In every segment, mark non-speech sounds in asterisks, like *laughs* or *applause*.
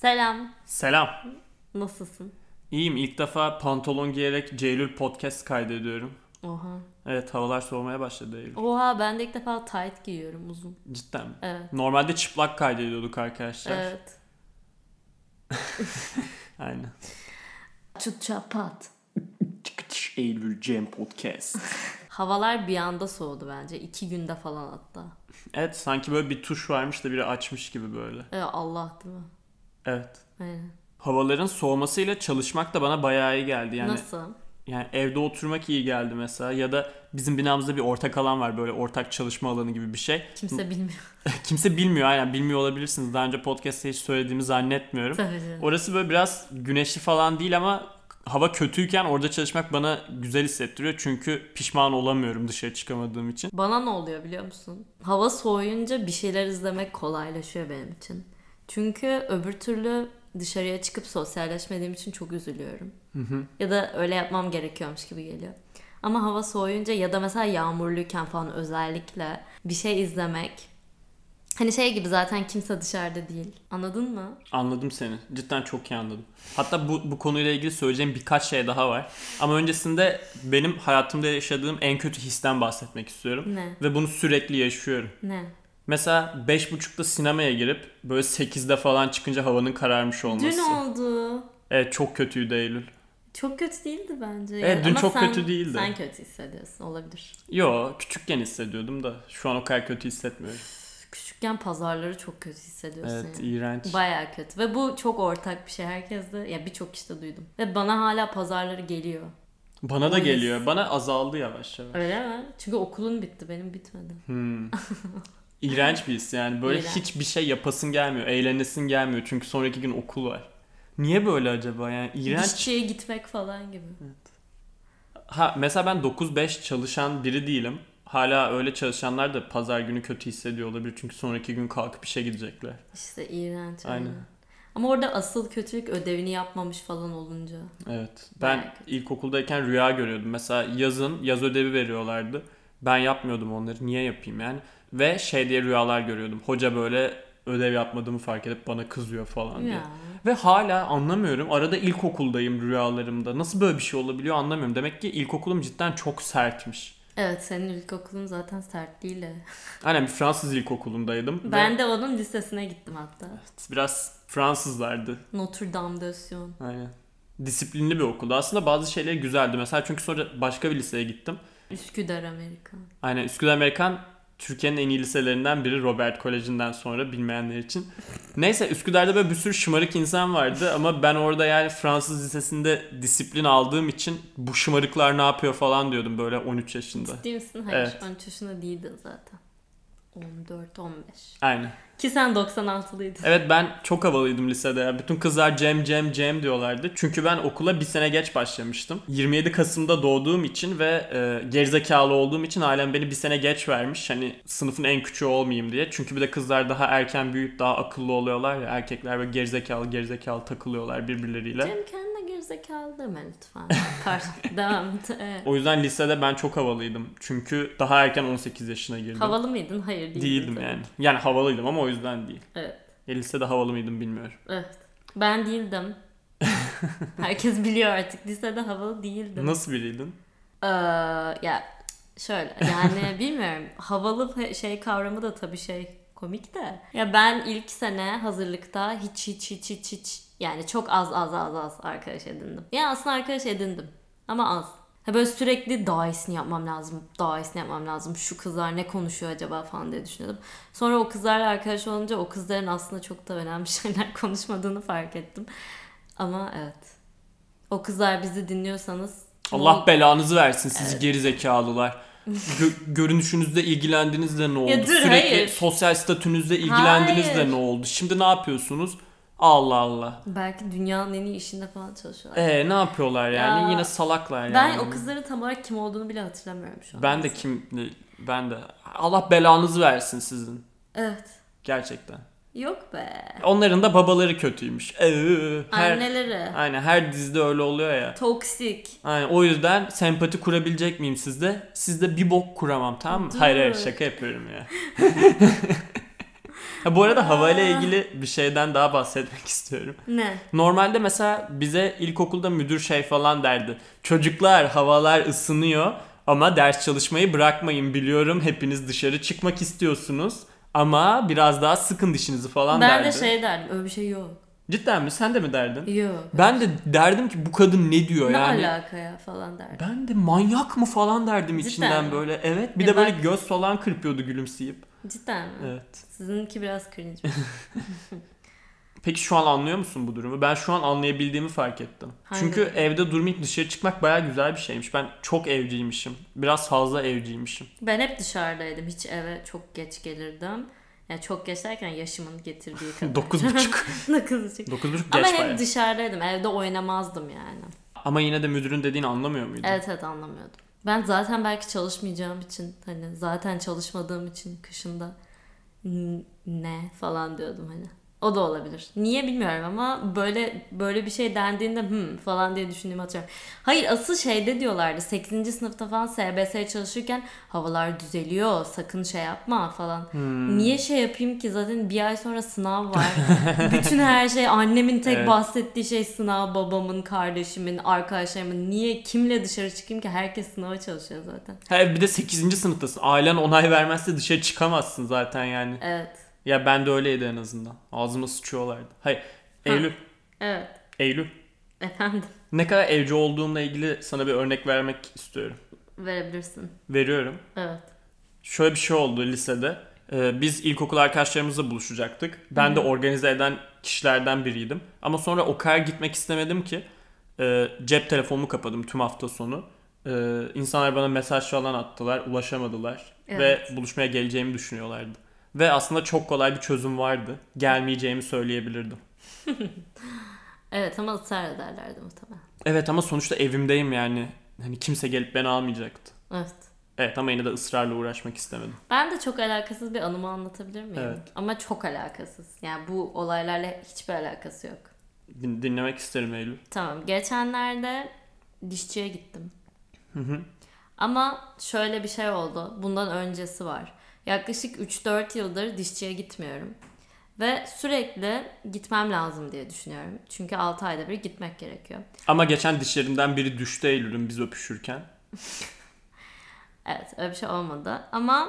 Selam. Selam. Nasılsın? İyiyim. İlk defa pantolon giyerek Ceylül podcast kaydediyorum. Oha. Evet havalar soğumaya başladı Eylül. Oha ben de ilk defa tight giyiyorum uzun. Cidden mi? Evet. Normalde çıplak kaydediyorduk arkadaşlar. Evet. *laughs* Aynen. Çut çapat. Eylül Cem podcast. *laughs* Havalar bir anda soğudu bence. iki günde falan hatta. evet sanki böyle bir tuş varmış da biri açmış gibi böyle. E, Allah değil mi? Evet. Aynen. Havaların soğumasıyla çalışmak da bana bayağı iyi geldi. Yani Nasıl? yani evde oturmak iyi geldi mesela ya da bizim binamızda bir ortak alan var böyle ortak çalışma alanı gibi bir şey. Kimse bilmiyor. *laughs* Kimse bilmiyor aynen bilmiyor olabilirsiniz. Daha önce podcast'te hiç söylediğimi zannetmiyorum. Tabii canım. Orası böyle biraz güneşli falan değil ama hava kötüyken orada çalışmak bana güzel hissettiriyor. Çünkü pişman olamıyorum dışarı çıkamadığım için. Bana ne oluyor biliyor musun? Hava soğuyunca bir şeyler izlemek kolaylaşıyor benim için. Çünkü öbür türlü dışarıya çıkıp sosyalleşmediğim için çok üzülüyorum. Ya da öyle yapmam gerekiyormuş gibi geliyor. Ama hava soğuyunca ya da mesela yağmurluyken falan özellikle bir şey izlemek. Hani şey gibi zaten kimse dışarıda değil. Anladın mı? Anladım seni. Cidden çok iyi anladım. Hatta bu, bu konuyla ilgili söyleyeceğim birkaç şey daha var. Ama öncesinde benim hayatımda yaşadığım en kötü histen bahsetmek istiyorum. Ne? Ve bunu sürekli yaşıyorum. Ne? Mesela 5.30'da sinemaya girip böyle 8'de falan çıkınca havanın kararmış olması. Dün oldu. Evet çok kötüydü Eylül. Çok kötü değildi bence. Evet, dün Ama çok sen- kötü değildi. Sen kötü hissediyorsun olabilir. Yo küçükken hissediyordum da şu an o kadar kötü hissetmiyorum. Küçükken pazarları çok kötü hissediyorsun. Evet yani. iğrenç. Baya kötü. Ve bu çok ortak bir şey. Herkes de ya birçok işte duydum. Ve bana hala pazarları geliyor. Bana da his. geliyor. Bana azaldı yavaş yavaş. Öyle mi? Çünkü okulun bitti. Benim bitmedi. Hmm. *laughs* İğrenç bir his yani. Böyle İğrenç. hiçbir şey yapasın gelmiyor. Eğlenesin gelmiyor. Çünkü sonraki gün okul var. Niye böyle acaba yani? İğrenç. Dişçiye gitmek falan gibi. Ha mesela ben 9-5 çalışan biri değilim. Hala öyle çalışanlar da pazar günü kötü hissediyor olabilir. Çünkü sonraki gün kalkıp işe gidecekler. İşte iğrenç. Aynen. Ama orada asıl kötülük ödevini yapmamış falan olunca. Evet. Ben Bayağı ilkokuldayken rüya görüyordum. Mesela yazın yaz ödevi veriyorlardı. Ben yapmıyordum onları. Niye yapayım yani? Ve şey diye rüyalar görüyordum. Hoca böyle ödev yapmadığımı fark edip bana kızıyor falan diye. Ya. Ve hala anlamıyorum. Arada ilkokuldayım rüyalarımda. Nasıl böyle bir şey olabiliyor anlamıyorum. Demek ki ilkokulum cidden çok sertmiş. Evet senin ilkokulun zaten sertliğiyle. *laughs* Aynen bir Fransız ilkokulundaydım. Ben Ve de onun lisesine gittim hatta. biraz Fransızlardı. Notre Dame de Sion. Aynen. Disiplinli bir okuldu. Aslında bazı şeyleri güzeldi. Mesela çünkü sonra başka bir liseye gittim. Üsküdar Amerikan. Aynen Üsküdar Amerikan Türkiye'nin en iyi liselerinden biri Robert Koleji'nden sonra bilmeyenler için. Neyse Üsküdar'da böyle bir sürü şımarık insan vardı ama ben orada yani Fransız lisesinde disiplin aldığım için bu şımarıklar ne yapıyor falan diyordum böyle 13 yaşında. Ciddi misin? Hayır. Evet. 13 yaşında değildin zaten. 14-15. Aynen. Ki sen 96'lıydın. Evet ben çok havalıydım lisede ya. Bütün kızlar Cem Cem Cem diyorlardı. Çünkü ben okula bir sene geç başlamıştım. 27 Kasım'da doğduğum için ve e, gerizekalı olduğum için ailem beni bir sene geç vermiş. Hani sınıfın en küçüğü olmayayım diye. Çünkü bir de kızlar daha erken büyüyüp daha akıllı oluyorlar ya. Erkekler böyle gerizekalı gerizekalı takılıyorlar birbirleriyle. Cem kendine gerizekalı deme lütfen. *laughs* Pardon. Devam et. Evet. O yüzden lisede ben çok havalıydım. Çünkü daha erken 18 yaşına girdim. Havalı mıydın? Hayır. Değildim tabii. yani. Yani havalıydım ama o yüzden değil. Evet. Ya lisede havalı mıydım bilmiyorum. Evet. Ben değildim. *laughs* Herkes biliyor artık. Lisede havalı değildim. Nasıl biriydin? Ee, ya şöyle yani *laughs* bilmiyorum. Havalı şey kavramı da tabii şey komik de. Ya ben ilk sene hazırlıkta hiç hiç hiç hiç hiç yani çok az az az az arkadaş edindim. Yani aslında arkadaş edindim ama az. Ha böyle sürekli daha iyisini yapmam lazım, daha iyisini yapmam lazım. Şu kızlar ne konuşuyor acaba falan diye düşünüyordum. Sonra o kızlarla arkadaş olunca o kızların aslında çok da önemli *laughs* şeyler konuşmadığını fark ettim. Ama evet. O kızlar bizi dinliyorsanız Allah belanızı versin sizi geri zekalılar. Gö- *laughs* görünüşünüzde ilgilendiğinizde ne oldu? Ya dur, Sürekli hayır. sosyal statünüzde ilgilendiğinizde Hayır. ne oldu? Şimdi ne yapıyorsunuz? Allah Allah. Belki dünyanın en iyi işinde falan çalışıyorlar. Ee ne yapıyorlar yani? Ya, Yine salaklar yani. Ben o kızların tam olarak kim olduğunu bile hatırlamıyorum şu an. Ben de kim ben de Allah belanızı versin sizin. Evet. Gerçekten. Yok be. Onların da babaları kötüymüş. Ee, her, Anneleri. Aynen her dizide öyle oluyor ya. Toksik. Aynen o yüzden sempati kurabilecek miyim sizde? Sizde bir bok kuramam tamam mı? Dur. Hayır hayır şaka yapıyorum ya. *laughs* Ha, bu arada havayla ilgili bir şeyden daha bahsetmek *laughs* istiyorum. Ne? Normalde mesela bize ilkokulda müdür şey falan derdi. Çocuklar havalar ısınıyor ama ders çalışmayı bırakmayın biliyorum hepiniz dışarı çıkmak istiyorsunuz. Ama biraz daha sıkın dişinizi falan Ben derdi. de şey derdim. Öyle bir şey yok. Cidden mi? Sen de mi derdin? Yok. Ben de derdim ki bu kadın ne diyor ne yani. alaka ya falan derdim. Ben de manyak mı falan derdim Cidden içinden mi? böyle. Evet. Bir Ya de böyle ben- göz falan kırpıyordu gülümseyip. Cidden mi? Evet. Sizinki biraz cringe. *laughs* Peki şu an anlıyor musun bu durumu? Ben şu an anlayabildiğimi fark ettim. Hangi Çünkü evde durmayıp dışarı çıkmak baya güzel bir şeymiş. Ben çok evciymişim. Biraz fazla evciymişim. ben hep dışarıdaydım. Hiç eve çok geç gelirdim. Yani çok geç derken yaşımın getirdiği *laughs* kadar. Dokuz buçuk. *laughs* Dokuz buçuk. Dokuz buçuk Ama geç hep baya. dışarıdaydım. Evde oynamazdım yani. Ama yine de müdürün dediğini anlamıyor muydun? Evet evet anlamıyordum. Ben zaten belki çalışmayacağım için hani zaten çalışmadığım için kışında ne falan diyordum hani. O da olabilir. Niye bilmiyorum ama böyle böyle bir şey dendiğinde hmm falan diye düşündüğümü hatırlıyorum. Hayır asıl şeyde diyorlardı 8. sınıfta falan SBS çalışırken havalar düzeliyor sakın şey yapma falan. Niye şey yapayım ki zaten bir ay sonra sınav var. *laughs* Bütün her şey annemin tek Evet. bahsettiği şey sınav babamın kardeşimin arkadaşlarımın niye kimle dışarı çıkayım ki herkes sınava çalışıyor zaten. Ha, bir de 8. sınıftasın. Ailen onay vermezse dışarı çıkamazsın zaten yani. Evet. Ya ben de öyleydi en azından. Ağzıma sıçıyorlardı. Hayır. Eylül. Evet. Eylül. Efendim Ne kadar evci olduğumla ilgili sana bir örnek vermek istiyorum. verebilirsin. Veriyorum. Evet. Şöyle bir şey oldu lisede. Ee, biz ilkokul arkadaşlarımızla buluşacaktık. Ben de organize eden kişilerden biriydim. Ama sonra o kadar gitmek istemedim ki e, cep telefonumu kapadım tüm hafta sonu. Ee, insanlar bana mesaj falan attılar, ulaşamadılar Evet. ve buluşmaya geleceğimi düşünüyorlardı. Ve aslında çok kolay bir çözüm vardı. Gelmeyeceğimi söyleyebilirdim. *laughs* Evet ama ısrar ederlerdi muhtemelen. Evet ama sonuçta evimdeyim yani. Hani kimse gelip beni almayacaktı. Evet. Evet ama yine de ısrarla uğraşmak istemedim. Ben de çok alakasız bir anımı anlatabilir miyim? Evet. Ama çok alakasız. Yani bu olaylarla hiçbir alakası yok. Din- dinlemek isterim Eylül. Tamam. Geçenlerde dişçiye gittim. Hı hı. Ama şöyle bir şey oldu. Bundan öncesi var. Yaklaşık 3-4 yıldır dişçiye gitmiyorum. Ve sürekli gitmem lazım diye düşünüyorum. Çünkü 6 ayda bir gitmek gerekiyor. Ama geçen dişlerinden biri düştü Eylül'ün biz öpüşürken. *laughs* Evet öyle bir şey olmadı. Ama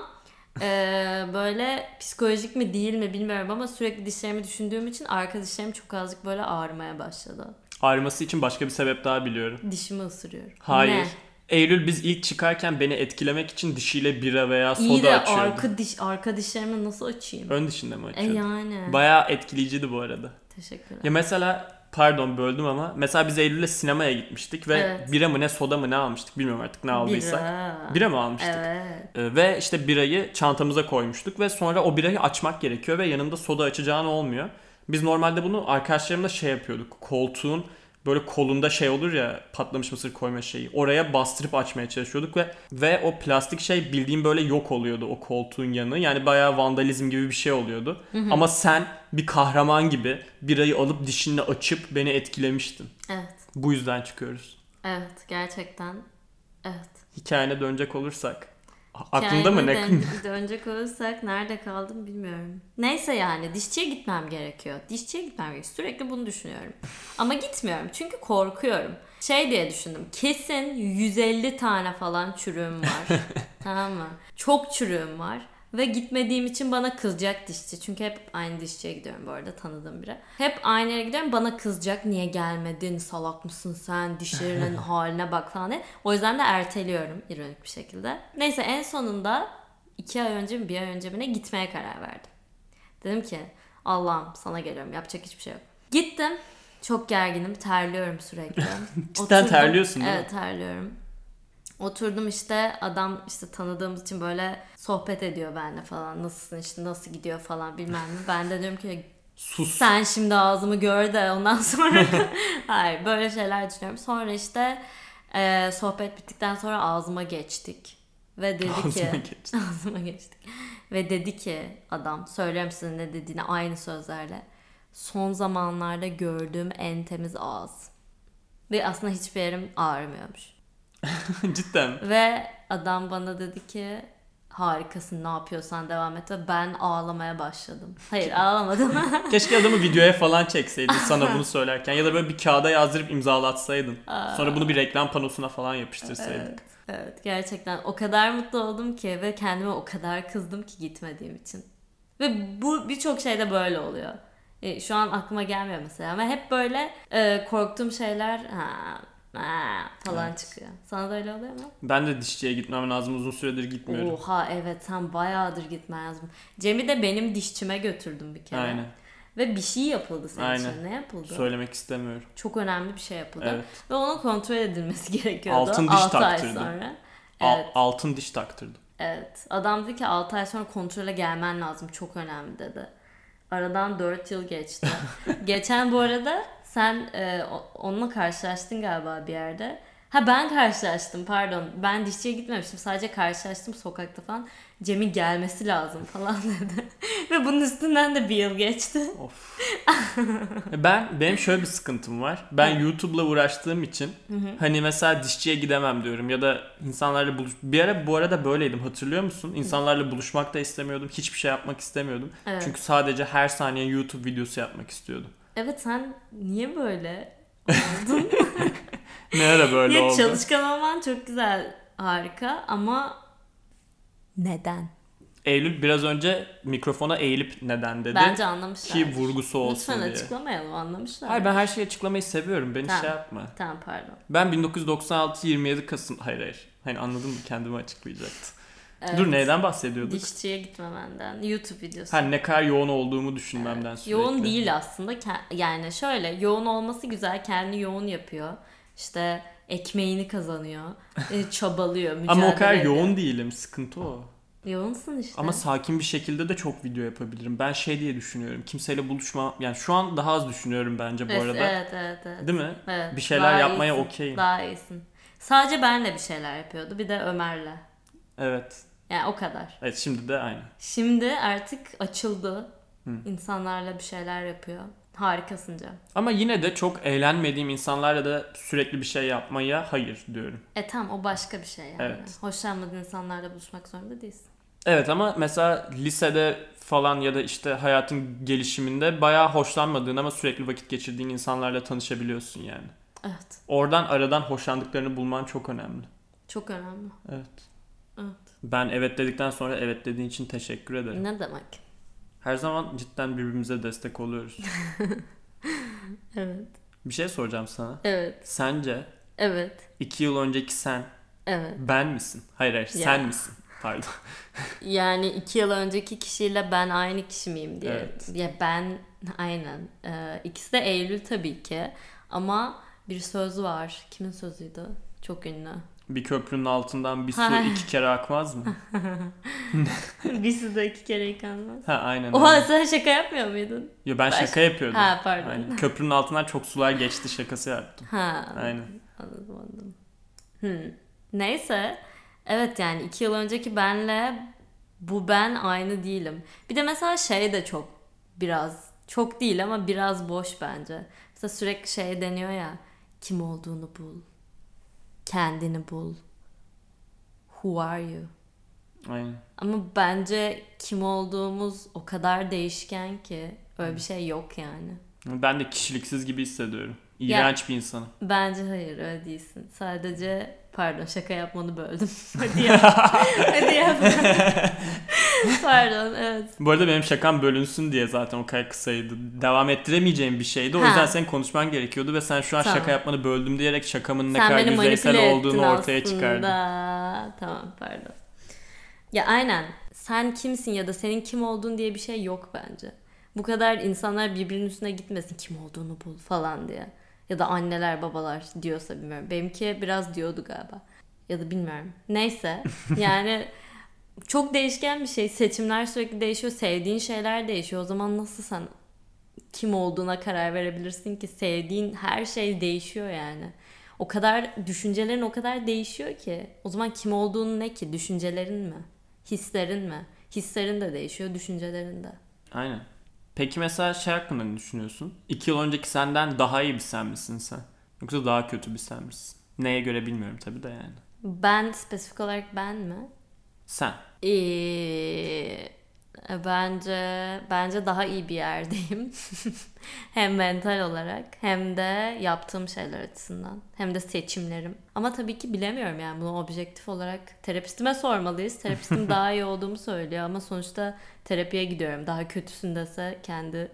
eee, böyle psikolojik mi değil mi bilmiyorum ama sürekli dişlerimi düşündüğüm için arka dişlerim çok azıcık böyle ağrımaya başladı. Ağrıması için başka bir sebep daha biliyorum. Dişimi ısırıyorum. Hayır. Ne? Eylül biz ilk çıkarken beni etkilemek için dişiyle bira veya soda İyi de açıyordu. arka diş arka dişlerimi nasıl açayım? Ön dişinde mi E açıyordu? yani. Bayağı etkileyiciydi bu arada. Teşekkürler. Ya mesela pardon böldüm ama mesela biz Eylül'le sinemaya gitmiştik ve Evet. bira mı ne soda mı ne almıştık bilmiyorum artık ne aldıysak. Bira. Bira mı almıştık? Evet. Ee, ve işte birayı çantamıza koymuştuk ve sonra o birayı açmak gerekiyor ve yanında soda açacağın olmuyor. Biz normalde bunu arkadaşlarımla şey yapıyorduk. Koltuğun böyle kolunda şey olur ya patlamış mısır koyma şeyi. Oraya bastırıp açmaya çalışıyorduk ve ve o plastik şey bildiğim böyle yok oluyordu o koltuğun yanı. Yani bayağı vandalizm gibi bir şey oluyordu. Ama sen bir kahraman gibi birayı alıp dişinle açıp beni etkilemiştin. Evet. Bu yüzden çıkıyoruz. Evet. Gerçekten. Evet. Hikayene dönecek olursak. Aklında mı ne? Dön- dönecek olursak nerede kaldım bilmiyorum. Neyse yani dişçiye gitmem gerekiyor. Dişçiye gitmem gerekiyor. Sürekli bunu düşünüyorum. Ama gitmiyorum çünkü korkuyorum. Şey diye düşündüm. Kesin 150 tane falan çürüğüm var. *laughs* tamam mı? Çok çürüğüm var. Ve gitmediğim için bana kızacak dişçi. Çünkü hep aynı dişçiye gidiyorum bu arada tanıdığım biri. Hep aynı yere gidiyorum bana kızacak. Niye gelmedin? Salak mısın sen? Dişlerinin *laughs* haline bak falan diye. O yüzden de erteliyorum ironik bir şekilde. Neyse en sonunda iki ay önce mi bir ay önce mi ne gitmeye karar verdim. Dedim ki Allah'ım sana geliyorum yapacak hiçbir şey yok. Gittim. Çok gerginim. Terliyorum sürekli. *laughs* Cidden terliyorsun değil mi? Evet terliyorum. Oturdum işte adam işte tanıdığımız için böyle sohbet ediyor benimle falan. Nasılsın işte nasıl gidiyor falan bilmem ne. Ben de diyorum ki Sus. sen şimdi ağzımı gör de ondan sonra *laughs* hayır böyle şeyler düşünüyorum. Sonra işte e, sohbet bittikten sonra ağzıma geçtik. Ve dedi Ağzıma ki geçti. *laughs* ağzıma geçtik. Ve dedi ki adam söylüyorum size ne dediğini aynı sözlerle. Son zamanlarda gördüğüm en temiz ağız. Ve aslında hiçbir yerim ağrımıyormuş. *laughs* Cidden. Ve adam bana dedi ki harikasın ne yapıyorsan devam et ve ben ağlamaya başladım. Hayır ağlamadım. *laughs* Keşke adamı videoya falan çekseydin *laughs* sana bunu söylerken. Ya da böyle bir kağıda yazdırıp imzalatsaydın. Sonra bunu bir reklam panosuna falan yapıştırsaydık. evet, evet gerçekten o kadar mutlu oldum ki ve kendime o kadar kızdım ki gitmediğim için. Ve bu birçok şeyde böyle oluyor. E, şu an aklıma gelmiyor mesela ama hep böyle e, korktuğum şeyler ha, ha, falan çıkıyor. Sana da öyle oluyor mu? Ben de dişçiye gitmem lazım. Uzun süredir gitmiyorum. Oha evet sen bayağıdır gitmen lazım. Cem'i de benim dişçime götürdüm bir kere. Aynen. Ve bir şey yapıldı senin Aynen. için. Ne yapıldı? Söylemek istemiyorum. Çok önemli bir şey yapıldı. Evet. Ve onun kontrol edilmesi *laughs* gerekiyordu. Altın diş Altı ay taktırdı. sonra. Al- Evet. altın diş taktırdım. Evet. Adam dedi ki 6 ay sonra kontrole gelmen lazım. Çok önemli dedi. Aradan 4 yıl geçti. *laughs* Geçen bu arada sen e, onunla karşılaştın galiba bir yerde. Ha ben karşılaştım pardon. Ben dişçiye gitmemiştim. Sadece karşılaştım sokakta falan. Cem'in gelmesi lazım falan *laughs* dedi. Ve bunun üstünden de bir yıl geçti. Of. ben benim şöyle bir sıkıntım var. Ben YouTube'la uğraştığım için hani mesela dişçiye gidemem diyorum ya da insanlarla buluş bir ara bu arada böyleydim hatırlıyor musun? İnsanlarla buluşmak da istemiyordum. Hiçbir şey yapmak istemiyordum. Evet. Çünkü sadece her saniye YouTube videosu yapmak istiyordum. Evet sen niye böyle *laughs* oldun? Ne ara böyle ya oldu? çalışkan olman çok güzel. Harika ama neden? Eylül biraz önce mikrofona eğilip neden dedi. Bence anlamışlar. ki vurgusu olsun Lütfen diye. açıklamayalım anlamışlar. Hayır ben her şeyi açıklamayı seviyorum. Beni Tamam. şey yapma. Tamam pardon. Ben 1996 27 Kasım hayır hayır. Hani anladın mı kendimi açıklayacaktım. Evet. Dur neyden bahsediyorduk? Dişçiye gitmemenden. YouTube videosu. Ha ne kadar yoğun olduğumu düşünmemden sürekli. yoğun değil aslında. Yani şöyle yoğun olması güzel. Kendini yoğun yapıyor. İşte ekmeğini kazanıyor. e, *laughs* çabalıyor. Ama o kadar ediyor. yoğun değilim. Sıkıntı o. Yoğunsun işte. Ama sakin bir şekilde de çok video yapabilirim. Ben şey diye düşünüyorum. Kimseyle buluşma yani şu an daha az düşünüyorum bence bu evet, arada. evet evet evet. Değil mi? Evet, Bir şeyler daha yapmaya okeyim. Daha iyisin. Sadece benle bir şeyler yapıyordu. Bir de Ömer'le. Evet. Yani o kadar. Evet şimdi de aynı. Şimdi artık açıldı. Hı. İnsanlarla bir şeyler yapıyor. Harikasın Cem. Ama yine de çok eğlenmediğim insanlarla da sürekli bir şey yapmaya hayır diyorum. E tamam o başka bir şey yani. Evet. Hoşlanmadığın insanlarla buluşmak zorunda değilsin. Evet ama mesela lisede falan ya da işte hayatın gelişiminde bayağı hoşlanmadığın ama sürekli vakit geçirdiğin insanlarla tanışabiliyorsun yani. Evet. Oradan aradan hoşlandıklarını bulman çok önemli. Çok önemli. Evet. Evet. Ben evet dedikten sonra evet dediğin için teşekkür ederim. Ne demek? Her zaman cidden birbirimize destek oluyoruz. *laughs* Evet. Bir şey soracağım sana. Evet. Sence Evet. iki yıl önceki sen Evet. ben misin? Hayır hayır Ya. sen misin? Pardon. *laughs* Yani iki yıl önceki kişiyle ben aynı kişi miyim diye. Evet. Ya ben aynen. Ee, ikisi de Eylül tabii ki. Ama bir söz var. Kimin sözüydü? Çok ünlü. Bir köprünün altından bir su iki kere akmaz mı? *laughs* Birisi de iki kere yıkanmaz. Ha aynen. Oha öyle. sen şaka yapmıyor muydun? Yo, ben Baş- şaka yapıyordum. Ha pardon. Aynen. Köprünün altından çok sular geçti şakası yaptım. Ha. Aynen. Anladım anladım. Hmm. Neyse. Evet yani iki yıl önceki benle bu ben aynı değilim. Bir de mesela şey de çok biraz çok değil ama biraz boş bence. Mesela sürekli şey deniyor ya kim olduğunu bul. Kendini bul. Who are you? Aynen. Ama bence kim olduğumuz o kadar değişken ki öyle bir şey yok yani. Ben de kişiliksiz gibi hissediyorum. İğrenç bir insanım. Bence hayır öyle değilsin. Sadece pardon şaka yapmanı böldüm. *laughs* Hadi yap. Hadi yap. *laughs* *laughs* pardon evet. Bu arada benim şakam bölünsün diye zaten o kadar kısaydı. Devam ettiremeyeceğim bir şeydi. O Ha. yüzden senin konuşman gerekiyordu ve sen şu an Tamam. şaka yapmanı böldüm diyerek şakamın ne Sen kadar yüzeysel olduğunu ortaya aslında. çıkardın. Tamam pardon. Ya aynen. Sen kimsin ya da senin kim olduğun diye bir şey yok bence. Bu kadar insanlar birbirinin üstüne gitmesin kim olduğunu bul falan diye. Ya da anneler babalar diyorsa bilmiyorum. Benimki biraz diyordu galiba. Ya da bilmiyorum. Neyse. *laughs* Yani çok değişken bir şey. Seçimler sürekli değişiyor. Sevdiğin şeyler değişiyor. O zaman nasıl sen kim olduğuna karar verebilirsin ki? Sevdiğin her şey değişiyor yani. O kadar düşüncelerin o kadar değişiyor ki. O zaman kim olduğunu ne ki? Düşüncelerin mi? Hislerin mi? Hislerin de değişiyor, düşüncelerin de. Aynen. Peki mesela şey hakkında ne düşünüyorsun? İki yıl önceki senden daha iyi bir sen misin sen? Yoksa daha kötü bir sen misin? Neye göre bilmiyorum tabii de yani. Ben spesifik olarak ben mi? Sen. Ee, bence bence daha iyi bir yerdeyim. *laughs* hem mental olarak hem de yaptığım şeyler açısından hem de seçimlerim. Ama tabii ki bilemiyorum yani bunu objektif olarak terapistime sormalıyız. Terapistim *laughs* daha iyi olduğumu söylüyor ama sonuçta terapiye gidiyorum. Daha kötüsündese kendi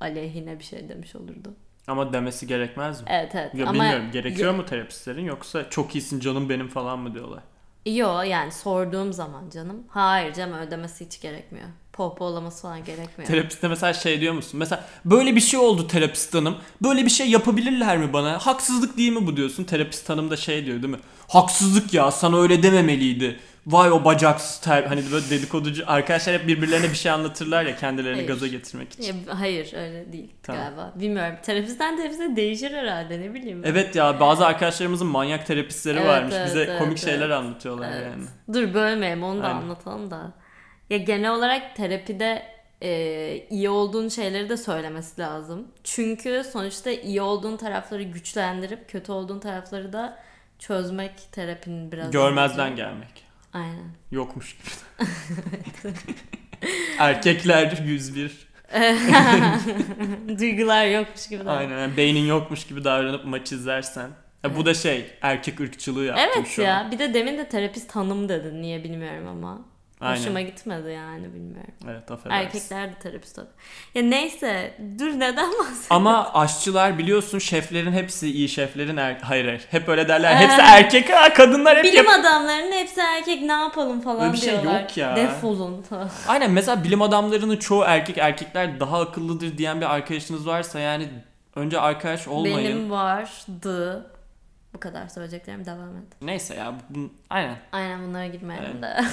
aleyhine bir şey demiş olurdu. Ama demesi gerekmez mi? Evet evet. Ya ama bilmiyorum gerekiyor mu terapistlerin yoksa çok iyisin canım benim falan mı diyorlar? Yo yani sorduğum zaman canım. Hayır canım ödemesi hiç gerekmiyor. Pohpohlaması falan gerekmiyor. Terapiste mesela şey diyor musun? Mesela böyle bir şey oldu terapist hanım. Böyle bir şey yapabilirler mi bana? Haksızlık değil mi bu diyorsun? Terapist hanım da şey diyor değil mi? Haksızlık ya sana öyle dememeliydi. Vay o bacaksız ter... Hani böyle dedikoducu arkadaşlar hep birbirlerine bir şey anlatırlar ya kendilerini Hayır. gaza getirmek için. Ya, hayır öyle değil Tamam. galiba. Bilmiyorum. Terapisten terapiste değişir herhalde ne bileyim. ben. Evet ya bazı arkadaşımızın manyak terapistleri Evet, varmış. evet, Bize evet, komik şeyler evet. anlatıyorlar Evet. yani. Dur bölmeyelim onu da Aynen. anlatalım da. Ya genel olarak terapide e, iyi olduğun şeyleri de söylemesi lazım. Çünkü sonuçta iyi olduğun tarafları güçlendirip kötü olduğun tarafları da çözmek terapinin biraz Görmezden amacı. gelmek. Aynen. Yokmuş gibi. *laughs* Erkekler 101. *laughs* Duygular yokmuş gibi. davran- Aynen. beynin yokmuş gibi davranıp maç izlersen. Ya bu da şey erkek ırkçılığı yaptım Evet şu ya. an. Bir de demin de terapist hanım dedin. Niye bilmiyorum ama. Aynen. Hoşuma gitmedi yani bilmiyorum. Evet affedersin. Erkekler de terapist oluyor. Ya neyse dur neden bahsediyorsun? Ama aşçılar biliyorsun şeflerin hepsi iyi şeflerin er... hayır hayır hep öyle derler. Hepsi erkek ha kadınlar hep Bilim yap- adamlarının hepsi erkek ne yapalım falan Öyle bir şey diyorlar. yok ya. Defolun. Aynen mesela bilim adamlarının çoğu erkek erkekler daha akıllıdır diyen bir arkadaşınız varsa yani önce arkadaş olmayın. Benim vardı. Bu kadar söyleyeceklerim devam et. Neyse ya bu, aynen. Aynen bunlara girmeyelim Evet. de.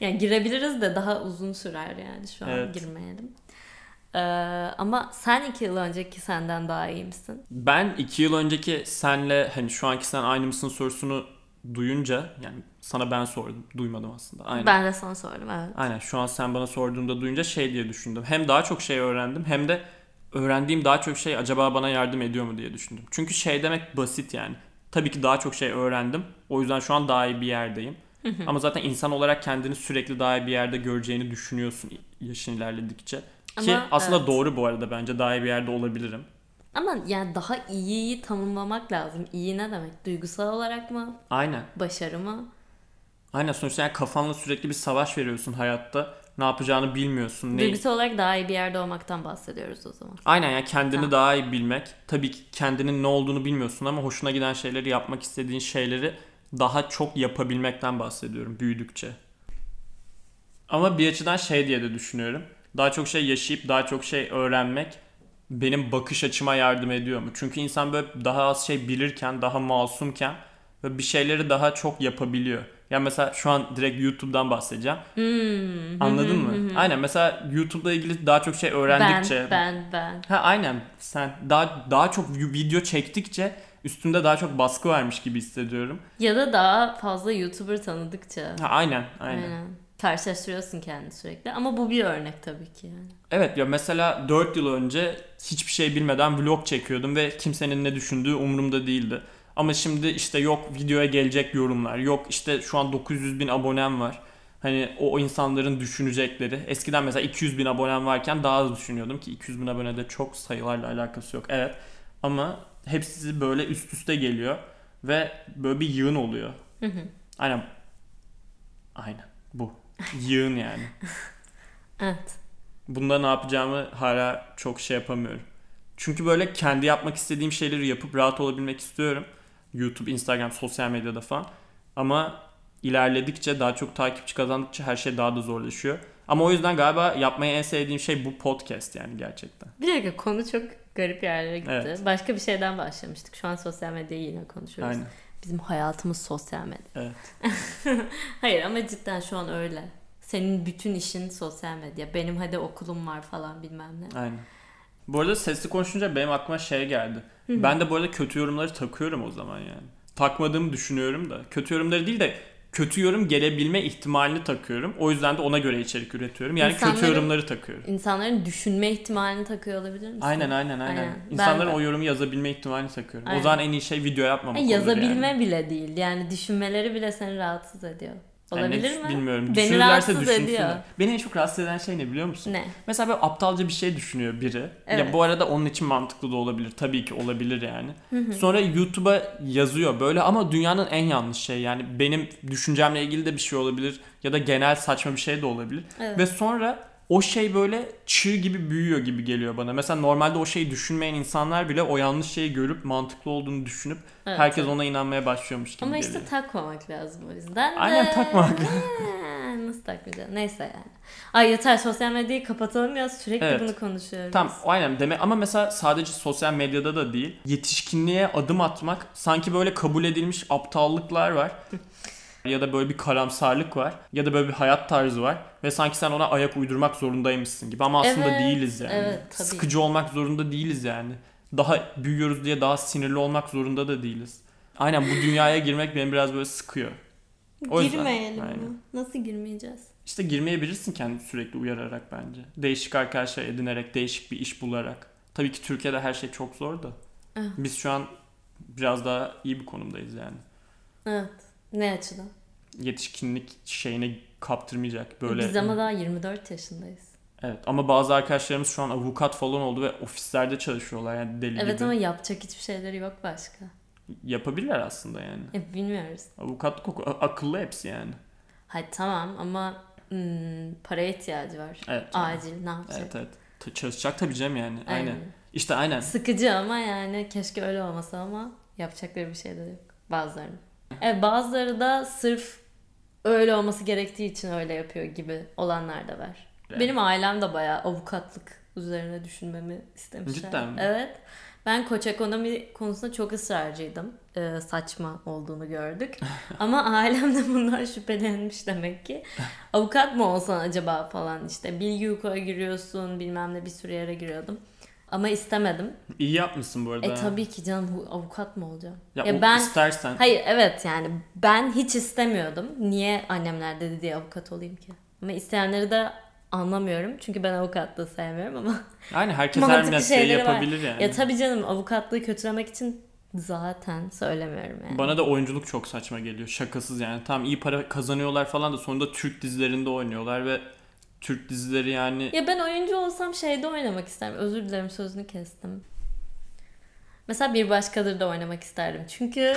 *laughs* yani girebiliriz de daha uzun sürer yani şu an Evet. girmeyelim. Ee, ama sen iki yıl önceki senden daha iyi misin? Ben iki yıl önceki senle hani şu anki sen aynı mısın sorusunu duyunca yani sana ben sordum duymadım aslında. Aynen. Ben de sana sordum evet. Aynen şu an sen bana sorduğunda duyunca şey diye düşündüm. Hem daha çok şey öğrendim hem de öğrendiğim daha çok şey acaba bana yardım ediyor mu diye düşündüm. Çünkü şey demek basit yani. Tabii ki daha çok şey öğrendim. O yüzden şu an daha iyi bir yerdeyim. Ama zaten insan olarak kendini sürekli daha iyi bir yerde göreceğini düşünüyorsun yaşın ilerledikçe. Ki Ama aslında evet. doğru bu arada bence daha iyi bir yerde olabilirim. Ama yani daha iyiyi tanımlamak lazım. İyi ne demek? Duygusal olarak mı? Aynen. Başarı mı? Aynen sonuçta yani kafanla sürekli bir savaş veriyorsun hayatta. Ne yapacağını bilmiyorsun. Ne... Duygusal olarak daha iyi bir yerde olmaktan bahsediyoruz o zaman. Aynen yani kendini Tamam. daha iyi bilmek. Tabii ki kendinin ne olduğunu bilmiyorsun ama hoşuna giden şeyleri yapmak istediğin şeyleri daha çok yapabilmekten bahsediyorum büyüdükçe. Ama bir açıdan şey diye de düşünüyorum. Daha çok şey yaşayıp daha çok şey öğrenmek benim bakış açıma yardım ediyor mu? Çünkü insan böyle daha az şey bilirken, daha masumken ve bir şeyleri daha çok yapabiliyor. Yani mesela şu an direkt YouTube'dan bahsedeceğim. Hmm. Anladın mı? Aynen mesela YouTube'la ilgili daha çok şey öğrendikçe Ben, ben, ben. Ha aynen sen daha daha çok video çektikçe üstünde daha çok baskı varmış gibi hissediyorum. Ya da daha fazla YouTuber tanıdıkça. Ha aynen aynen. Aynen. Karşılaştırıyorsun kendini sürekli. Ama bu bir örnek tabii ki yani. Evet ya mesela 4 yıl önce hiçbir şey bilmeden vlog çekiyordum ve kimsenin ne düşündüğü umurumda değildi. Ama şimdi işte yok videoya gelecek yorumlar, yok işte şu an 900 bin abonem var. Hani o, insanların düşünecekleri. Eskiden mesela 200 bin abonem varken daha az düşünüyordum ki 200 bin abonede çok sayılarla alakası yok. Evet ama hepsi böyle üst üste geliyor ve böyle bir yığın oluyor. Hı hı. Aynen. Aynen bu. Yığın yani. *laughs* Evet. Bunda ne yapacağımı hala çok şey yapamıyorum. Çünkü böyle kendi yapmak istediğim şeyleri yapıp rahat olabilmek istiyorum. YouTube, Instagram, sosyal medyada falan. Ama ilerledikçe, daha çok takipçi kazandıkça her şey daha da zorlaşıyor. Ama o yüzden galiba yapmayı en sevdiğim şey bu podcast yani gerçekten. Bir dakika konu çok garip yerlere gitti. Evet. Başka bir şeyden başlamıştık. Şu an sosyal medyayı yine konuşuyoruz. Aynen. Bizim hayatımız sosyal medya. Evet. *laughs* Hayır ama cidden şu an öyle. Senin bütün işin sosyal medya. Benim hadi okulum var falan bilmem ne. Aynen. Bu arada sesli konuşunca benim aklıma şey geldi. Ben de bu arada kötü yorumları takıyorum o zaman yani. Takmadığımı düşünüyorum da. Kötü yorumları değil de kötü yorum gelebilme ihtimalini takıyorum. O yüzden de ona göre içerik üretiyorum. Yani kötü yorumları takıyorum. İnsanların düşünme ihtimalini takıyor olabilir misin? Aynen aynen aynen. Aynen. İnsanların Ben o yorumu yazabilme ihtimalini takıyorum. Aynen. O zaman en iyi şey video yapmamak Ha, olur yazabilme yani. bile değil. Yani düşünmeleri bile seni rahatsız ediyor. Yani Olabilir ne- mi? Bilmiyorum. Beni rahatsız düşünsünler. ediyor. Beni en çok rahatsız eden şey ne biliyor musun? Ne? Mesela böyle aptalca bir şey düşünüyor biri. Ya Evet. bu arada onun için mantıklı da olabilir. Tabii ki olabilir yani. Sonra YouTube'a yazıyor böyle ama dünyanın en yanlış şey. Yani benim düşüncemle ilgili de bir şey olabilir ya da genel saçma bir şey de olabilir. Evet. Ve sonra o şey böyle çığ gibi büyüyor gibi geliyor bana. Mesela normalde o şeyi düşünmeyen insanlar bile o yanlış şeyi görüp mantıklı olduğunu düşünüp Evet, herkes ona inanmaya başlıyormuş gibi Ama geliyor. işte takmamak lazım o yüzden de. Aynen, takmamak *laughs* Nasıl takmayacağım? Neyse yani. Ay yeter sosyal medyayı kapatalım ya sürekli Evet. bunu konuşuyoruz. Tam aynen deme ama mesela sadece sosyal medyada da değil yetişkinliğe adım atmak sanki böyle kabul edilmiş aptallıklar var *laughs* ya da böyle bir karamsarlık var ya da böyle bir hayat tarzı var ve sanki sen ona ayak uydurmak zorundaymışsın gibi ama aslında Evet, değiliz yani. evet, tabii. Sıkıcı olmak zorunda değiliz yani. Daha büyüyoruz diye daha sinirli olmak zorunda da değiliz. Aynen bu dünyaya girmek beni biraz böyle sıkıyor. O yüzden, Girmeyelim aynen. mi? Nasıl girmeyeceğiz? İşte girmeyebilirsin kendini sürekli uyararak bence. Değişik arkadaşlar edinerek, değişik bir iş bularak. Tabii ki Türkiye'de her şey çok zor da. Evet. Biz şu an biraz daha iyi bir konumdayız yani. Evet. Ne açıdan? Yetişkinlik şeyine kaptırmayacak böyle. Biz ama daha 24 yaşındayız. Evet ama bazı arkadaşlarımız şu an avukat falan oldu ve ofislerde çalışıyorlar yani deli Evet gibi. ama yapacak hiçbir şeyleri yok başka. Yapabilirler aslında yani. E, bilmiyoruz. Avukatlık oku- akıllı hepsi yani. Hadi tamam ama hmm, paraya ihtiyacı var. Evet. yani. Acil ne yapacak? Evet evet. Ta- Çalışacak tabii canım yani. Aynen. Aynen. İşte aynen. Sıkıcı ama yani keşke öyle olmasa ama yapacakları bir şey de yok bazılarının. Evet bazıları da sırf öyle olması gerektiği için öyle yapıyor gibi olanlar da var. Yani. Benim ailem de bayağı avukatlık üzerine düşünmemi istemişler. Cidden mi? Evet. Ben koç ekonomi konusunda çok ısrarcıydım. Ee, saçma olduğunu gördük. *laughs* Ama ailem de bundan şüphelenmiş demek ki. Avukat mı olsan acaba falan işte. Bilgi hukuka giriyorsun bilmem ne bir sürü yere giriyordum. Ama istemedim. İyi yapmışsın bu arada. E tabii ki canım avukat mı olacağım? Ya, Ya ben istersen. hayır evet yani ben hiç istemiyordum. Niye annemler dedi diye avukat olayım ki? Ama isteyenleri de anlamıyorum. Çünkü ben avukatlığı sevmiyorum ama. *laughs* Yani herkes her mesleği şeyleri var. yapabilir yani. ya tabii canım avukatlığı kötülemek için zaten söylemiyorum yani. Bana da oyunculuk çok saçma geliyor. Şakasız yani. Tam iyi para kazanıyorlar falan da sonunda Türk dizilerinde oynuyorlar ve Türk dizileri yani Ya ben oyuncu olsam şeyde oynamak isterim. Özür dilerim sözünü kestim. Mesela bir başkadır da oynamak isterdim. Çünkü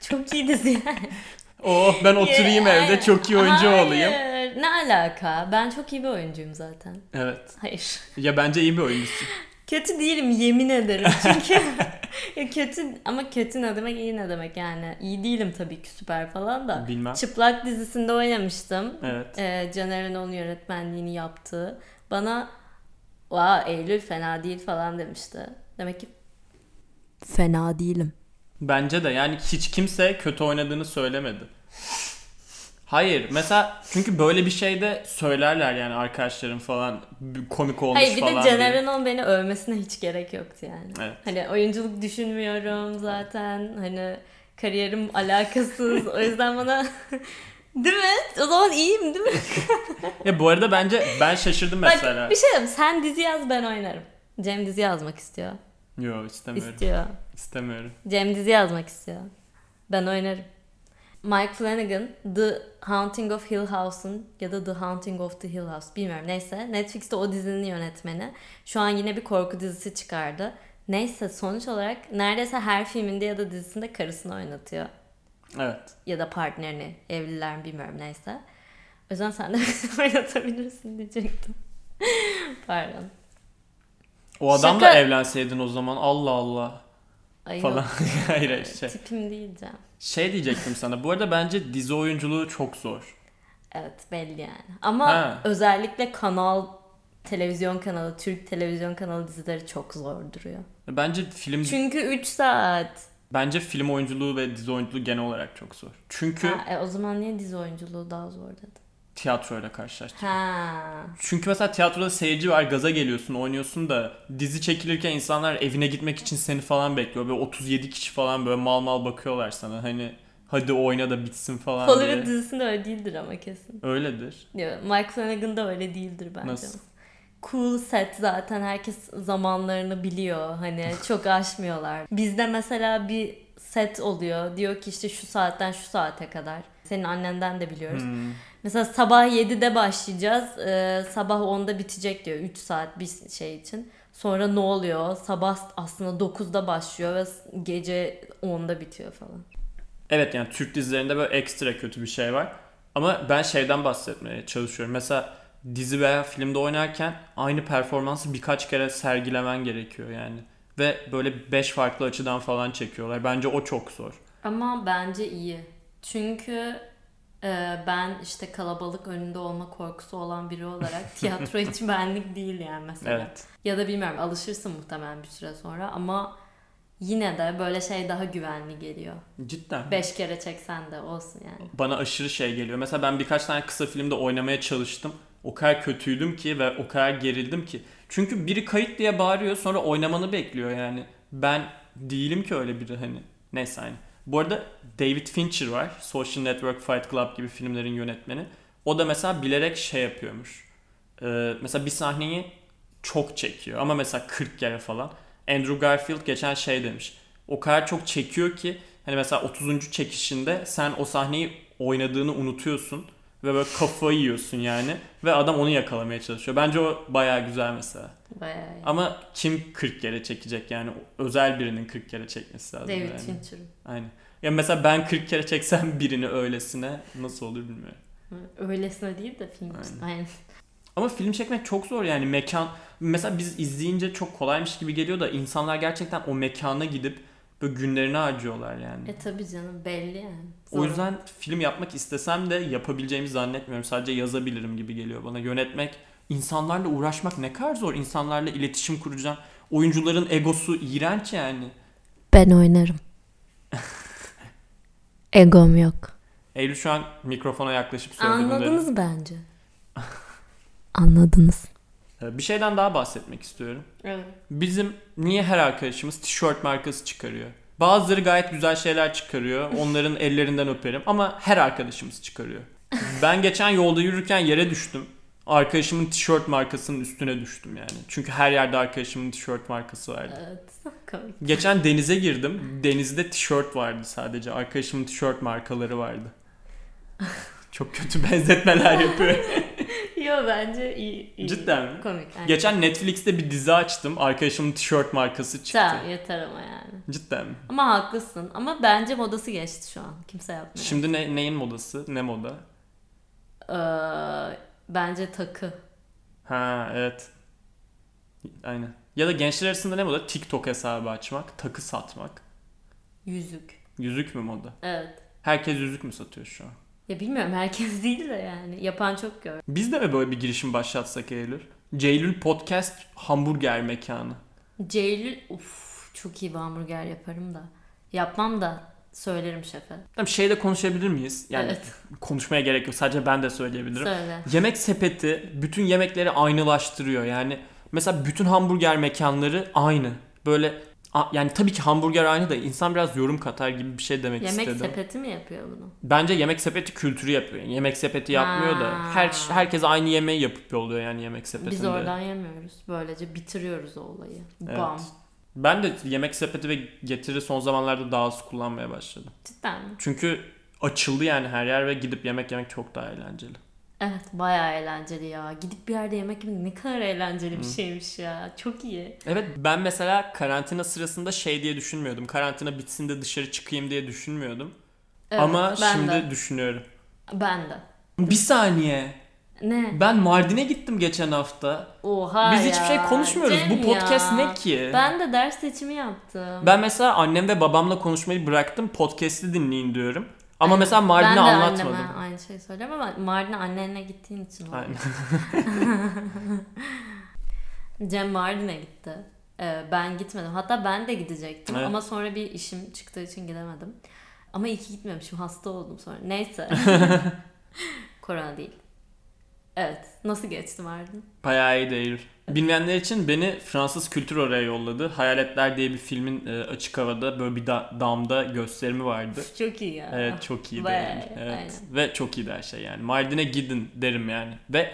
çok iyi dizi yani. *laughs* oh ben oturayım Ya, evde çok iyi oyuncu Hayır, olayım. Ne alaka? Ben çok iyi bir oyuncuyum zaten. Evet. Hayır. Ya bence iyi bir oyuncusun. *laughs* Kötü değilim yemin ederim. Çünkü *laughs* ya kötü ama kötü ne demek iyi ne demek yani. İyi değilim tabii ki süper falan da. Bilmem. Çıplak dizisinde oynamıştım. Evet. Ee, Caner'in onun yönetmenliğini yaptığı. Bana Vaa Eylül fena değil falan demişti. Demek ki fena değilim. Bence de yani hiç kimse kötü oynadığını söylemedi. Hayır mesela çünkü böyle bir şey de söylerler yani arkadaşlarım falan komik olmuş Hayır bir falan de. Caner'in onun beni övmesine hiç gerek yoktu yani. Evet. Hani oyunculuk düşünmüyorum zaten. Hani kariyerim alakasız. o yüzden bana *laughs* Değil mi? O zaman iyiyim değil mi? *laughs* Ya bu arada bence ben şaşırdım mesela. Bak bir şey diyeyim. Sen dizi yaz ben oynarım. Cem dizi yazmak istiyor. Yo istemiyorum. İstiyor. İstemiyorum. Cem dizi yazmak istiyor. Ben oynarım. Mike Flanagan The Haunting of Hill House'un ya da The Haunting of the Hill House bilmiyorum neyse. Netflix'te o dizinin yönetmeni. Şu an yine bir korku dizisi çıkardı. Neyse sonuç olarak neredeyse her filminde ya da dizisinde karısını oynatıyor. Evet. Ya da partnerini. Evliler mi bilmiyorum neyse. O yüzden sen de *laughs* oynatabilirsin diyecektim. *laughs* Pardon. O adamla Şaka- evlenseydin o zaman Allah Allah Ay falan. *laughs* hayır hayır şey. Tipim diyeceğim. Şey diyecektim sana. Bu arada bence dizi oyunculuğu çok zor. Evet belli yani. Ama Ha. özellikle kanal televizyon kanalı, Türk televizyon kanalı dizileri çok zor duruyor. Bence film Çünkü 3 saat. bence film oyunculuğu ve dizi oyunculuğu genel olarak çok zor. Çünkü Ha, e, o zaman niye dizi oyunculuğu daha zor dedi? Tiyatroyla karşılaştık. Ha. Çünkü mesela tiyatroda seyirci var, gaza geliyorsun, oynuyorsun da dizi çekilirken insanlar evine gitmek için seni falan bekliyor. Böyle 37 kişi falan böyle mal mal bakıyorlar sana. Hani hadi oyna da bitsin falan Hollywood diye. dizisinde öyle değildir ama kesin. Öyledir. Diyor. Mike Flanagan da öyle değildir bence. Nasıl? Cool set zaten herkes zamanlarını biliyor. Hani *laughs* çok aşmıyorlar. Bizde mesela bir set oluyor. Diyor ki işte şu saatten şu saate kadar. Senin annenden de biliyoruz. Hmm. Mesela sabah 7'de başlayacağız. e, sabah 10'da bitecek diyor 3 saat bir şey için. Sonra ne oluyor? Sabah aslında 9'da başlıyor ve gece 10'da bitiyor falan. Evet yani Türk dizilerinde böyle ekstra kötü bir şey var. Ama ben şeyden bahsetmeye çalışıyorum. Mesela dizi veya filmde oynarken aynı performansı birkaç kere sergilemen gerekiyor yani. Ve böyle 5 farklı açıdan falan çekiyorlar. Bence o çok zor. Ama bence iyi. Çünkü ben işte kalabalık önünde olma korkusu olan biri olarak *laughs* tiyatro hiç benlik değil yani mesela. Evet. Ya da bilmiyorum alışırsın muhtemelen bir süre sonra ama yine de böyle şey daha güvenli geliyor. Cidden. Beş kere çeksen de olsun yani. Bana aşırı şey geliyor. Mesela ben birkaç tane kısa filmde oynamaya çalıştım. O kadar kötüydüm ki ve o kadar gerildim ki. Çünkü biri kayıt diye bağırıyor sonra oynamanı bekliyor yani. Ben değilim ki öyle biri hani. Neyse aynı. Bu arada David Fincher var. Social Network, Fight Club gibi filmlerin yönetmeni. O da mesela bilerek şey yapıyormuş. Ee, mesela bir sahneyi çok çekiyor ama mesela 40 kere falan. Andrew Garfield geçen şey demiş. O kadar çok çekiyor ki hani mesela 30. çekişinde sen o sahneyi oynadığını unutuyorsun ve böyle kafayı yiyorsun yani ve adam onu yakalamaya çalışıyor. Bence o bayağı güzel mesela. Bayağı iyi. Ama kim 40 kere çekecek yani özel birinin 40 kere çekmesi lazım David yani. Fincher. Aynen. Ya mesela ben 40 kere çeksem *laughs* birini öylesine nasıl olur bilmiyorum. Öylesine değil de film. Aynen. Aynen. Ama film çekmek çok zor yani mekan. Mesela biz izleyince çok kolaymış gibi geliyor da insanlar gerçekten o mekana gidip böyle günlerini harcıyorlar yani. E tabi canım belli yani. O yüzden film yapmak istesem de yapabileceğimi zannetmiyorum. Sadece yazabilirim gibi geliyor bana. Yönetmek, insanlarla uğraşmak ne kadar zor. İnsanlarla iletişim kuracağım. Oyuncuların egosu iğrenç yani. Ben oynarım. *laughs* Egom yok. Eylül şu an mikrofona yaklaşıp söyledi bunları. Anladınız bence. Anladınız. Ee, Bir şeyden daha bahsetmek istiyorum. Evet. Bizim niye her arkadaşımız tişört markası çıkarıyor? Bazıları gayet güzel şeyler çıkarıyor. Onların ellerinden öperim ama her arkadaşımız çıkarıyor. Ben geçen yolda yürürken yere düştüm. Arkadaşımın tişört markasının üstüne düştüm yani. Çünkü her yerde arkadaşımın tişört markası vardı. Evet. *laughs* Komik. Geçen denize girdim. Denizde tişört vardı sadece. Arkadaşımın tişört markaları vardı. Çok kötü benzetmeler yapıyor. *laughs* Yo bence iyi. iyi. Cidden mi? Komik. aynen. Geçen Netflix'te bir dizi açtım. Arkadaşımın tişört markası çıktı. Tamam yeter ama yani. Cidden mi? Ama haklısın. Ama bence modası geçti şu an. Kimse yapmıyor. Şimdi ne, neyin modası? Ne moda? Ee, bence takı. Ha evet. Aynen. Ya da gençler arasında ne moda? TikTok hesabı açmak, takı satmak. Yüzük. Yüzük mü moda? Evet. Herkes yüzük mü satıyor şu an? Ya bilmiyorum herkes *laughs* değil de yani. Yapan çok gör. Biz de mi böyle bir girişim başlatsak Eylül? Ceylül Podcast hamburger mekanı. Ceylül uf çok iyi bir hamburger yaparım da. Yapmam da söylerim şefe. Tamam şeyde konuşabilir miyiz? Yani Evet. konuşmaya gerek yok. Sadece ben de söyleyebilirim. Söyle. Yemek sepeti bütün yemekleri aynılaştırıyor. Yani mesela bütün hamburger mekanları aynı. Böyle a- yani tabii ki hamburger aynı da insan biraz yorum katar gibi bir şey demek Yemek istedim. sepeti mi yapıyor bunu? Bence yemek sepeti kültürü yapıyor. Yemek sepeti yapmıyor da Ha. her herkes aynı yemeği yapıp yolluyor yani yemek sepetinde. Biz oradan yemiyoruz. Böylece bitiriyoruz o olayı. Evet. Bam. Ben de yemek sepeti ve getiri son zamanlarda daha az kullanmaya başladım. Cidden mi? Çünkü açıldı yani her yer ve gidip yemek yemek çok daha eğlenceli. Evet bayağı eğlenceli ya. Gidip bir yerde yemek yemek ne kadar eğlenceli bir şeymiş ya. Çok iyi. Evet ben mesela karantina sırasında şey diye düşünmüyordum. Karantina bitsin de dışarı çıkayım diye düşünmüyordum. Evet, Ama şimdi de. düşünüyorum. Ben de. Bir saniye. Ne? Ben Mardin'e gittim geçen hafta. Oha Biz ya. hiçbir şey konuşmuyoruz. Cem Bu podcast ya. ne ki? Ben de ders seçimi yaptım. Ben mesela annem ve babamla konuşmayı bıraktım. Podcast'i dinleyin diyorum. Ama Aynen. mesela Mardin'e ben de anlatmadım. anneme aynı şeyi söylüyorum ama Mardin'e annenle gittiğin için oldu. Aynen. *laughs* Cem Mardin'e gitti. Ee, ben gitmedim. Hatta ben de gidecektim Evet. ama sonra bir işim çıktığı için gidemedim. Ama iyi ki gitmemişim. Hasta oldum sonra. Neyse. *laughs* Korona değil. Evet. Nasıl geçti Mardin? Bayağı iyi değil. Bilmeyenler için beni Fransız kültür oraya yolladı. Hayaletler diye bir filmin e, açık havada böyle bir da- damda gösterimi vardı. Çok iyi ya. Evet çok iyiydi. Bayağı yani. Evet. aynen. Ve çok iyiydi her şey yani. Mardin'e gidin derim yani. Ve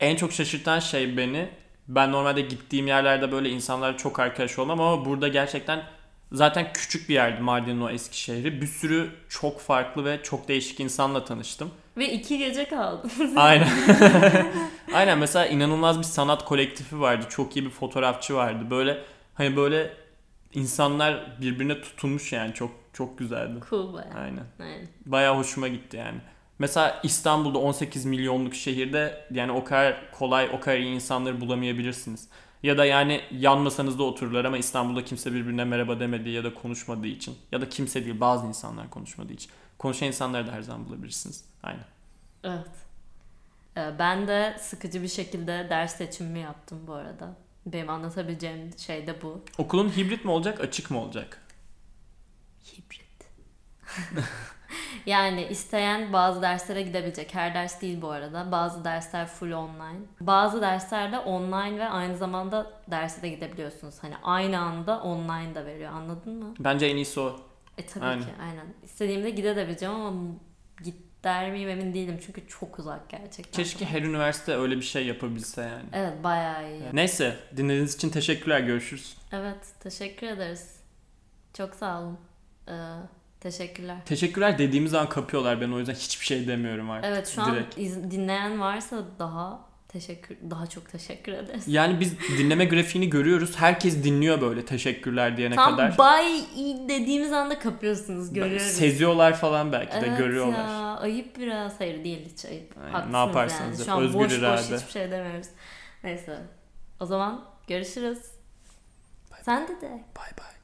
en çok şaşırtan şey beni ben normalde gittiğim yerlerde böyle insanlarla çok arkadaş olmam ama burada gerçekten Zaten küçük bir yerdi Mardin'in o eski şehri. Bir sürü çok farklı ve çok değişik insanla tanıştım. Ve iki gece kaldım. *laughs* Aynen. *laughs* Aynen mesela inanılmaz bir sanat kolektifi vardı. Çok iyi bir fotoğrafçı vardı. Böyle hani böyle insanlar birbirine tutulmuş yani çok çok güzeldi. cool baya. Aynen. Aynen. Bayağı hoşuma gitti yani. Mesela İstanbul'da 18 milyonluk şehirde yani o kadar kolay, o kadar iyi insanları bulamayabilirsiniz. Ya da yani yan masanızda otururlar ama İstanbul'da kimse birbirine merhaba demediği ya da konuşmadığı için. Ya da kimse değil bazı insanlar konuşmadığı için. Konuşan insanları da her zaman bulabilirsiniz. Aynen. Evet. Ee, Ben de sıkıcı bir şekilde ders seçimimi yaptım bu arada. Benim anlatabileceğim şey de bu. Okulun hibrit mi olacak, açık mı olacak? Hibrit. *laughs* yani isteyen bazı derslere gidebilecek. Her ders değil bu arada. Bazı dersler full online. Bazı derslerde online ve aynı zamanda derse de gidebiliyorsunuz. Hani aynı anda online da veriyor. Anladın mı? Bence en iyisi o. E tabii Aynen. ki aynen. İstediğimde gidebileceğim ama git der miyim emin değilim. Çünkü çok uzak gerçekten. Keşke her üniversite öyle bir şey yapabilse yani. Evet bayağı iyi. Neyse dinlediğiniz için teşekkürler. Görüşürüz. Evet teşekkür ederiz. Çok sağ olun. Ee, teşekkürler. Teşekkürler dediğimiz zaman kapıyorlar ben o yüzden hiçbir şey demiyorum artık. Evet şu an iz- dinleyen varsa daha teşekkür daha çok teşekkür ederiz. Yani biz dinleme grafiğini görüyoruz. Herkes dinliyor böyle teşekkürler diyene Tam kadar. bay dediğimiz anda kapıyorsunuz görüyoruz. Seziyorlar falan belki de evet görüyorlar. ya ayıp biraz. Hayır değil hiç ayıp. Aynen, ne yaparsanız yani. Şu an Özgür boş boş irade. hiçbir şey demiyoruz. Neyse. O zaman görüşürüz. Sen de de. Bay bay.